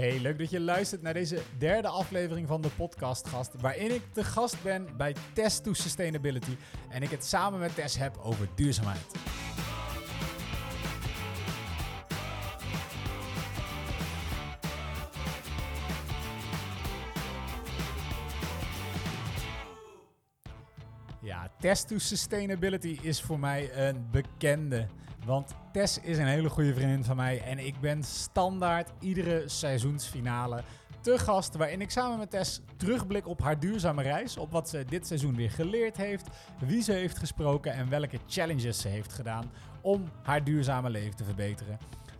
Hey, leuk dat je luistert naar deze derde aflevering van de podcast Gast, waarin ik de gast ben bij Test to Sustainability en ik het samen met Tess heb over duurzaamheid. Ja, Test to Sustainability is voor mij een bekende. Want Tess is een hele goede vriendin van mij en ik ben standaard iedere seizoensfinale te gast waarin ik samen met Tess terugblik op haar duurzame reis, op wat ze dit seizoen weer geleerd heeft, wie ze heeft gesproken en welke challenges ze heeft gedaan om haar duurzame leven te verbeteren.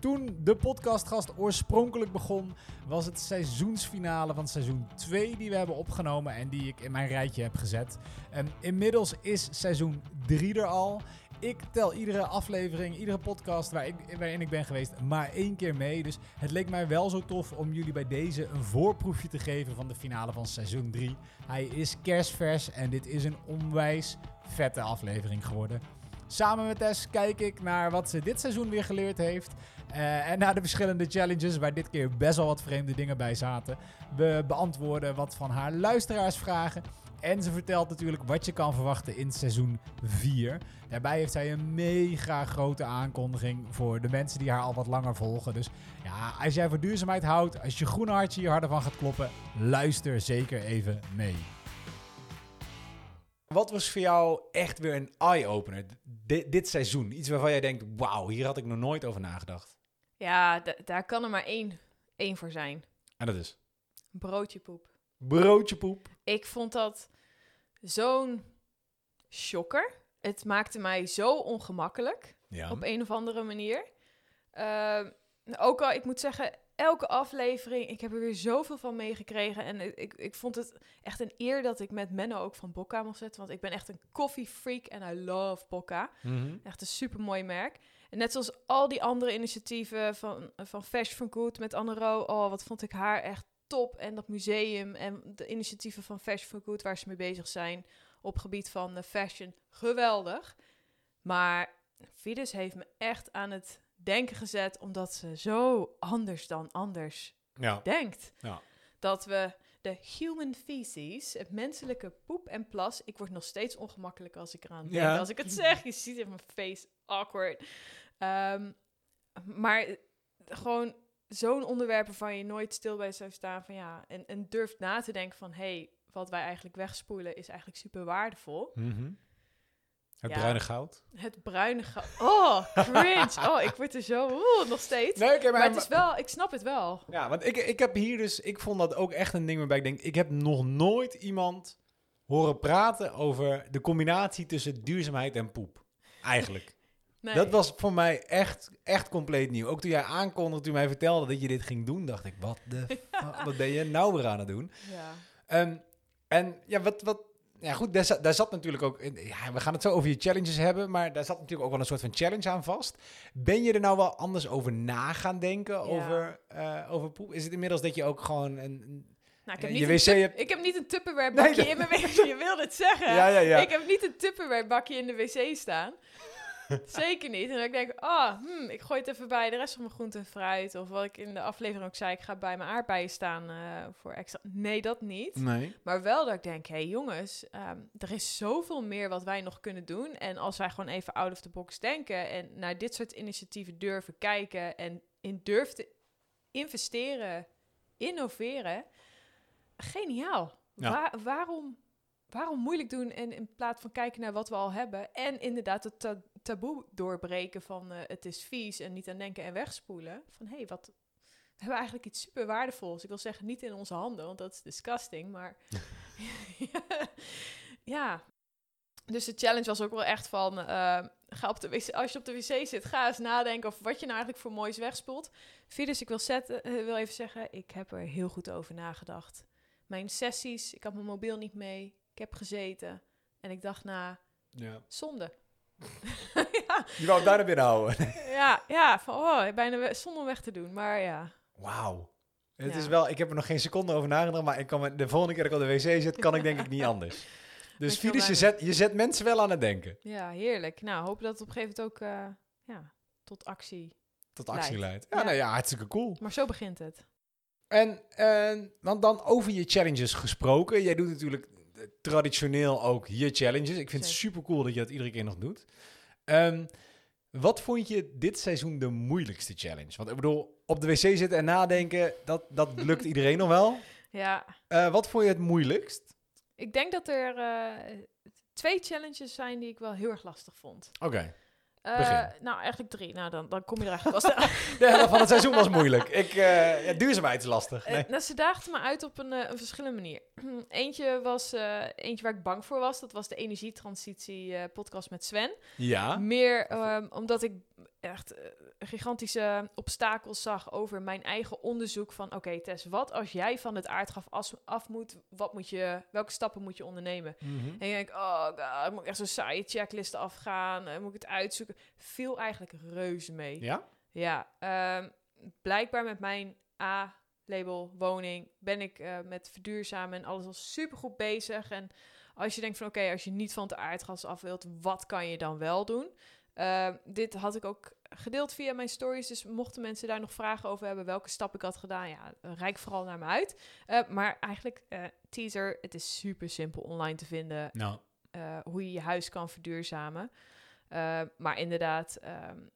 Toen de podcastgast oorspronkelijk begon, was het seizoensfinale van seizoen 2 die we hebben opgenomen en die ik in mijn rijtje heb gezet. En inmiddels is seizoen 3 er al. Ik tel iedere aflevering, iedere podcast waar ik, waarin ik ben geweest, maar één keer mee. Dus het leek mij wel zo tof om jullie bij deze een voorproefje te geven van de finale van seizoen 3. Hij is kerstvers en dit is een onwijs vette aflevering geworden. Samen met Tess kijk ik naar wat ze dit seizoen weer geleerd heeft. Uh, en naar de verschillende challenges, waar dit keer best wel wat vreemde dingen bij zaten. We beantwoorden wat van haar luisteraarsvragen. En ze vertelt natuurlijk wat je kan verwachten in seizoen 4. Daarbij heeft zij een mega grote aankondiging voor de mensen die haar al wat langer volgen. Dus ja, als jij voor duurzaamheid houdt, als je groene hartje hier harder van gaat kloppen, luister zeker even mee. Wat was voor jou echt weer een eye-opener dit seizoen? Iets waarvan jij denkt, wauw, hier had ik nog nooit over nagedacht. Ja, daar kan er maar één, één voor zijn. En dat is? Broodje poep. Broodje poep. Ik vond dat zo'n shocker. Het maakte mij zo ongemakkelijk. Ja. Op een of andere manier. Uh, ook al, ik moet zeggen, elke aflevering, ik heb er weer zoveel van meegekregen. En ik, ik vond het echt een eer dat ik met Menno ook van Bocca mocht zetten. Want ik ben echt een coffee freak en I love Bocca. Mhm. Echt een super mooi merk. En net zoals al die andere initiatieven van, van Fashion for Good met Anne Oh, wat vond ik haar echt top. En dat museum en de initiatieven van Fashion for Good waar ze mee bezig zijn op gebied van uh, fashion. Geweldig. Maar Fides heeft me echt aan het denken gezet, omdat ze zo anders dan anders ja. denkt. Ja. Dat we de human feces, het menselijke poep en plas. Ik word nog steeds ongemakkelijk als ik eraan denk. Als ik het zeg, je ziet in mijn face awkward. Um, maar gewoon zo'n onderwerp waarvan je nooit stil bij zou staan van ja, en, en durft na te denken van hé, hey, wat wij eigenlijk wegspoelen is eigenlijk super waardevol. Mm het bruine goud? Het bruine goud. Oh, cringe. Oh, ik word er zo oeh, nog steeds. Nee, okay, maar, maar, het is wel, ik snap het wel. Ja, want ik, ik heb hier dus, ik vond dat ook echt een ding waarbij ik denk, ik heb nog nooit iemand horen praten over de combinatie tussen duurzaamheid en poep. Eigenlijk. Nee. Dat was voor mij echt, echt compleet nieuw. Ook toen jij aankondigde, toen mij vertelde dat je dit ging doen, dacht ik, wat de wat ben je nou weer aan het doen? Ja. Um, en ja, wat, wat, ja, goed, daar zat, daar zat natuurlijk ook. Ja, we gaan het zo over je challenges hebben, maar daar zat natuurlijk ook wel een soort van challenge aan vast. Ben je er nou wel anders over na gaan denken over, uh, over poep? Is het inmiddels dat je ook gewoon een. Nou, ik, heb niet wc hebt... ik heb niet een Tupperware bakje in mijn wc. Je wilde het zeggen. Ja, ja, ja. Ik heb niet een Tupperware bakje in de wc staan. Zeker niet. En dan denk ik, ah, hmm, ik gooi het even bij de rest van mijn groente en fruit. Of wat ik in de aflevering ook zei, ik ga bij mijn aardbeien staan uh, voor extra. Nee, dat niet. Nee. Maar wel dat ik denk, hé hey, jongens, um, er is zoveel meer wat wij nog kunnen doen. En als wij gewoon even out of the box denken en naar dit soort initiatieven durven kijken en in durven investeren, innoveren, geniaal. Ja. waarom waarom moeilijk doen en in plaats van kijken naar wat we al hebben en inderdaad het taboe doorbreken van uh, het is vies en niet aan denken en wegspoelen. Van hé, hey, wat we hebben eigenlijk iets super waardevols. Ik wil zeggen niet in onze handen, want dat is disgusting, maar ja. Dus de challenge was ook wel echt van, uh, ga op de wc, als je op de wc zit, ga eens nadenken over wat je nou eigenlijk voor moois wegspoelt. Virus, ik wil, zetten, uh, wil even zeggen, ik heb er heel goed over nagedacht. Mijn sessies, ik had mijn mobiel niet mee, ik heb gezeten en ik dacht na, ja. zonde. ja. Je wou het bijna binnenhouden. ja, ja, van oh, bijna zonder weg te doen, maar ja. Wauw. Het is wel, ik heb er nog geen seconde over nagedacht, maar ik kan de volgende keer dat ik op de wc zit, kan ik denk ik niet anders. Dus Fides, je zet, je zet mensen wel aan het denken. Ja, heerlijk. Nou, hoop dat het op een gegeven moment ook uh, ja, tot actie Tot actie leidt. Ja, ja. Nou ja, hartstikke cool. Maar zo begint het. En, dan over je challenges gesproken. Jij doet natuurlijk traditioneel ook je challenges. Ik vind het super cool dat je dat iedere keer nog doet. Um, wat vond je dit seizoen de moeilijkste challenge? Want ik bedoel, op de wc zitten en nadenken, dat, dat lukt iedereen nog wel. Ja. Uh, wat vond je het moeilijkst? Ik denk dat er uh, twee challenges zijn die ik wel heel erg lastig vond. Oké. Uh, nou, eigenlijk drie. Nou, dan, dan kom je er eigenlijk vast De van het seizoen was moeilijk. Ik, uh, ja, duurzaamheid is lastig. Nee. Uh, nou, ze daagden me uit op een, een verschillende manier. eentje was eentje waar ik bang voor was. Dat was de energietransitie podcast met Sven. Ja. Meer um, omdat ik echt uh, gigantische obstakels zag over mijn eigen onderzoek van... oké, Tess, wat als jij van het aardgraf af moet? Wat moet je, welke stappen moet je ondernemen? Mm -hmm. En je denkt, oh god, moet ik echt zo'n saaie checklist afgaan? Uh, moet ik het uitzoeken? Viel eigenlijk reuze mee. Ja? Ja. Um, blijkbaar met mijn A-label woning ben ik uh, met verduurzamen en alles al supergoed bezig. En als je denkt van, oké, als je niet van het aardgas af wilt, wat kan je dan wel doen? Uh, dit had ik ook gedeeld via mijn stories. Dus mochten mensen daar nog vragen over hebben, welke stap ik had gedaan, ja, rijk vooral naar me uit. Uh, maar eigenlijk, uh, teaser, het is super simpel online te vinden no. hoe je je huis kan verduurzamen. maar inderdaad, um,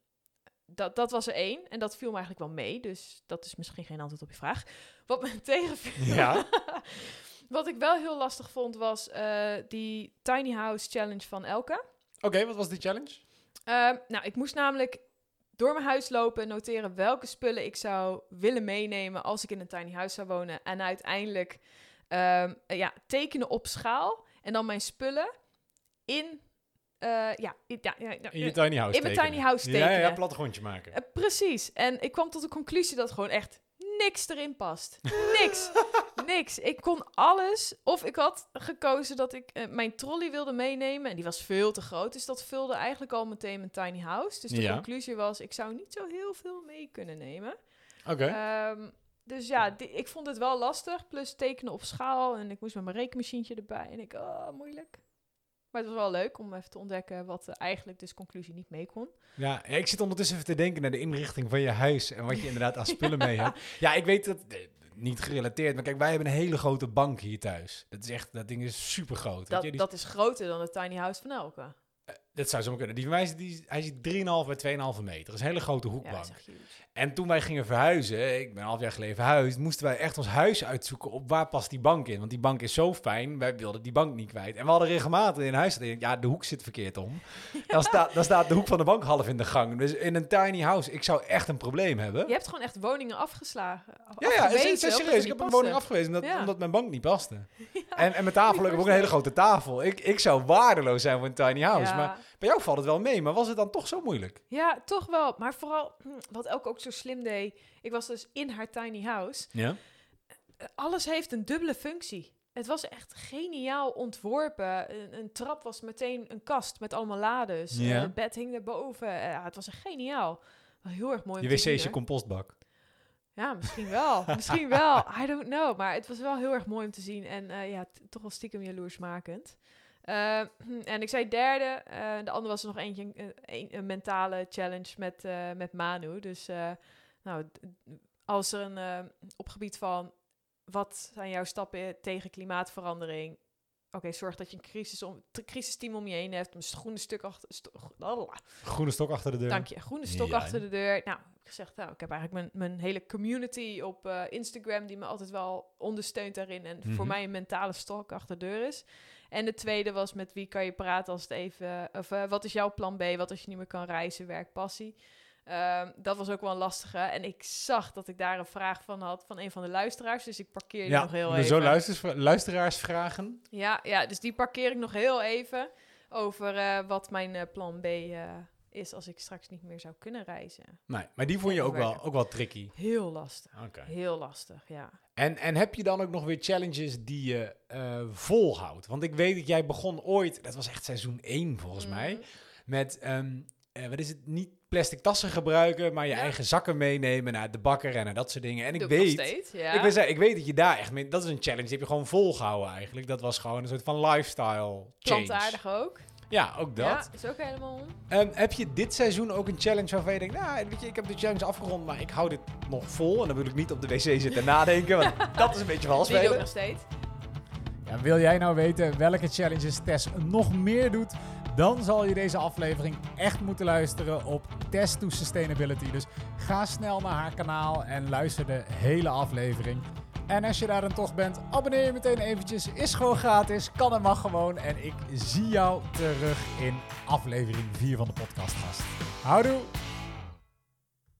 dat, dat was er één. En dat viel me eigenlijk wel mee. Dus dat is misschien geen antwoord op je vraag. Wat me tegenviel. Ja. Wat ik wel heel lastig vond, was die Tiny House Challenge van Elke. Oké, okay, wat was die challenge? Uh, nou, ik moest namelijk door mijn huis lopen, noteren welke spullen ik zou willen meenemen als ik in een tiny house zou wonen. En uiteindelijk um, ja, tekenen op schaal en dan mijn spullen in uh, ja, in, ja, ja, in je tiny house In mijn tiny house tekenen. Ja, ja, plattegrondje maken. Uh, precies. En ik kwam tot de conclusie dat gewoon echt niks erin past. Niks. Niks. Ik kon alles. Of ik had gekozen dat ik uh, mijn trolley wilde meenemen. En die was veel te groot. Dus dat vulde eigenlijk al meteen mijn tiny house. Dus de ja. conclusie was, ik zou niet zo heel veel mee kunnen nemen. Oké. Okay. Um, dus ja, die, ik vond het wel lastig. Plus tekenen op schaal. En ik moest met mijn rekenmachientje erbij. En ik, oh, moeilijk. Maar het was wel leuk om even te ontdekken wat eigenlijk dus conclusie niet mee kon. Ja, ik zit ondertussen even te denken naar de inrichting van je huis en wat je inderdaad aan spullen mee hebt. Ja, ik weet dat, niet gerelateerd, maar kijk, wij hebben een hele grote bank hier thuis. Dat is echt, dat ding is super groot. Dat, dat is groter dan het tiny house van Elke. Dat zou zo maar kunnen. Die van mij is, die, hij is 3,5 bij 2,5 meter. Dat is een hele grote hoekbank. Ja, en toen wij gingen verhuizen, ik ben een half jaar geleden verhuisd, moesten wij echt ons huis uitzoeken op waar past die bank in. Want die bank is zo fijn, wij wilden die bank niet kwijt. En we hadden regelmatig in huis, ja, de hoek zit verkeerd om. Ja. Dan, staat, dan staat de hoek van de bank half in de gang. Dus in een tiny house, ik zou echt een probleem hebben. Je hebt gewoon echt woningen afgeslagen. Ja, ja, serieus. Ik heb een woning afgewezen omdat, ja. omdat mijn bank niet paste. En, en mijn tafel, ik heb ook een hele grote tafel. Ik, ik zou waardeloos zijn voor een tiny house. Maar bij jou valt het wel mee, maar was het dan toch zo moeilijk? Ja, toch wel. Maar vooral, hm, wat Elke ook zo slim deed, ik was dus in haar tiny house. Ja. Alles heeft een dubbele functie. Het was echt geniaal ontworpen. Een, een trap was meteen een kast met allemaal lades. Ja. Uh, het bed hing erboven. Uh, ja, het was een geniaal. Heel erg mooi. Je wc is je compostbak. Ja, misschien wel. misschien wel. I don't know. Maar het was wel heel erg mooi om te zien. En uh, ja, toch wel stiekem jaloersmakend. Uh, en ik zei derde. Uh, de andere was er nog eentje, een, een mentale challenge met, uh, met Manu. Dus nou, als er een op gebied van wat zijn jouw stappen tegen klimaatverandering? Oké, okay, zorg dat je een crisis om, crisisteam om je heen hebt. Een groene stuk achter. Sto, groene stok achter de deur. Dank je. Groene stok ja. achter de deur. Nou, ik gezegd, nou, ik heb eigenlijk mijn, mijn hele community op uh, Instagram die me altijd wel ondersteunt daarin en mm -hmm. voor mij een mentale stok achter de deur is. En de tweede was met wie kan je praten als het even, of uh, wat is jouw plan B? Wat als je niet meer kan reizen, werk, passie. Um, dat was ook wel een lastige. En ik zag dat ik daar een vraag van had van een van de luisteraars. Dus ik parkeer die ja, nog heel even. Zo luisteraarsvragen. Ja, ja, dus die parkeer ik nog heel even. Over uh, wat mijn uh, plan B is als ik straks niet meer zou kunnen reizen. Nee, maar die vond je ook wel, ook wel tricky. Heel lastig. Okay. Heel lastig, ja. En, en heb je dan ook nog weer challenges die je uh, volhoudt? Want ik weet dat jij begon ooit, dat was echt seizoen 1 volgens mm. mij, met, um, uh, wat is het, niet plastic tassen gebruiken, maar je ja. eigen zakken meenemen naar de bakker en naar dat soort dingen. En ik weet, steeds, ja. ik, weet, ik weet dat je daar echt mee, dat is een challenge, die heb je gewoon volgehouden eigenlijk. Dat was gewoon een soort van lifestyle change. Plantaardig ook. Ja, ook dat. Ja, is ook helemaal om. Um, heb je dit seizoen ook een challenge waarvan je denkt, nou, weet je, ik heb de challenge afgerond, maar ik hou dit nog vol. En dan wil ik niet op de wc zitten nadenken, want dat is een beetje vals spelen. Ook nog steeds. Ja, wil jij nou weten welke challenges Tess nog meer doet? Dan zal je deze aflevering echt moeten luisteren op Test to Sustainability. Dus ga snel naar haar kanaal en luister de hele aflevering. En als je daar dan toch bent, abonneer je meteen eventjes. Is gewoon gratis, kan en mag gewoon. En ik zie jou terug in aflevering 4 van de podcast. Houdoe!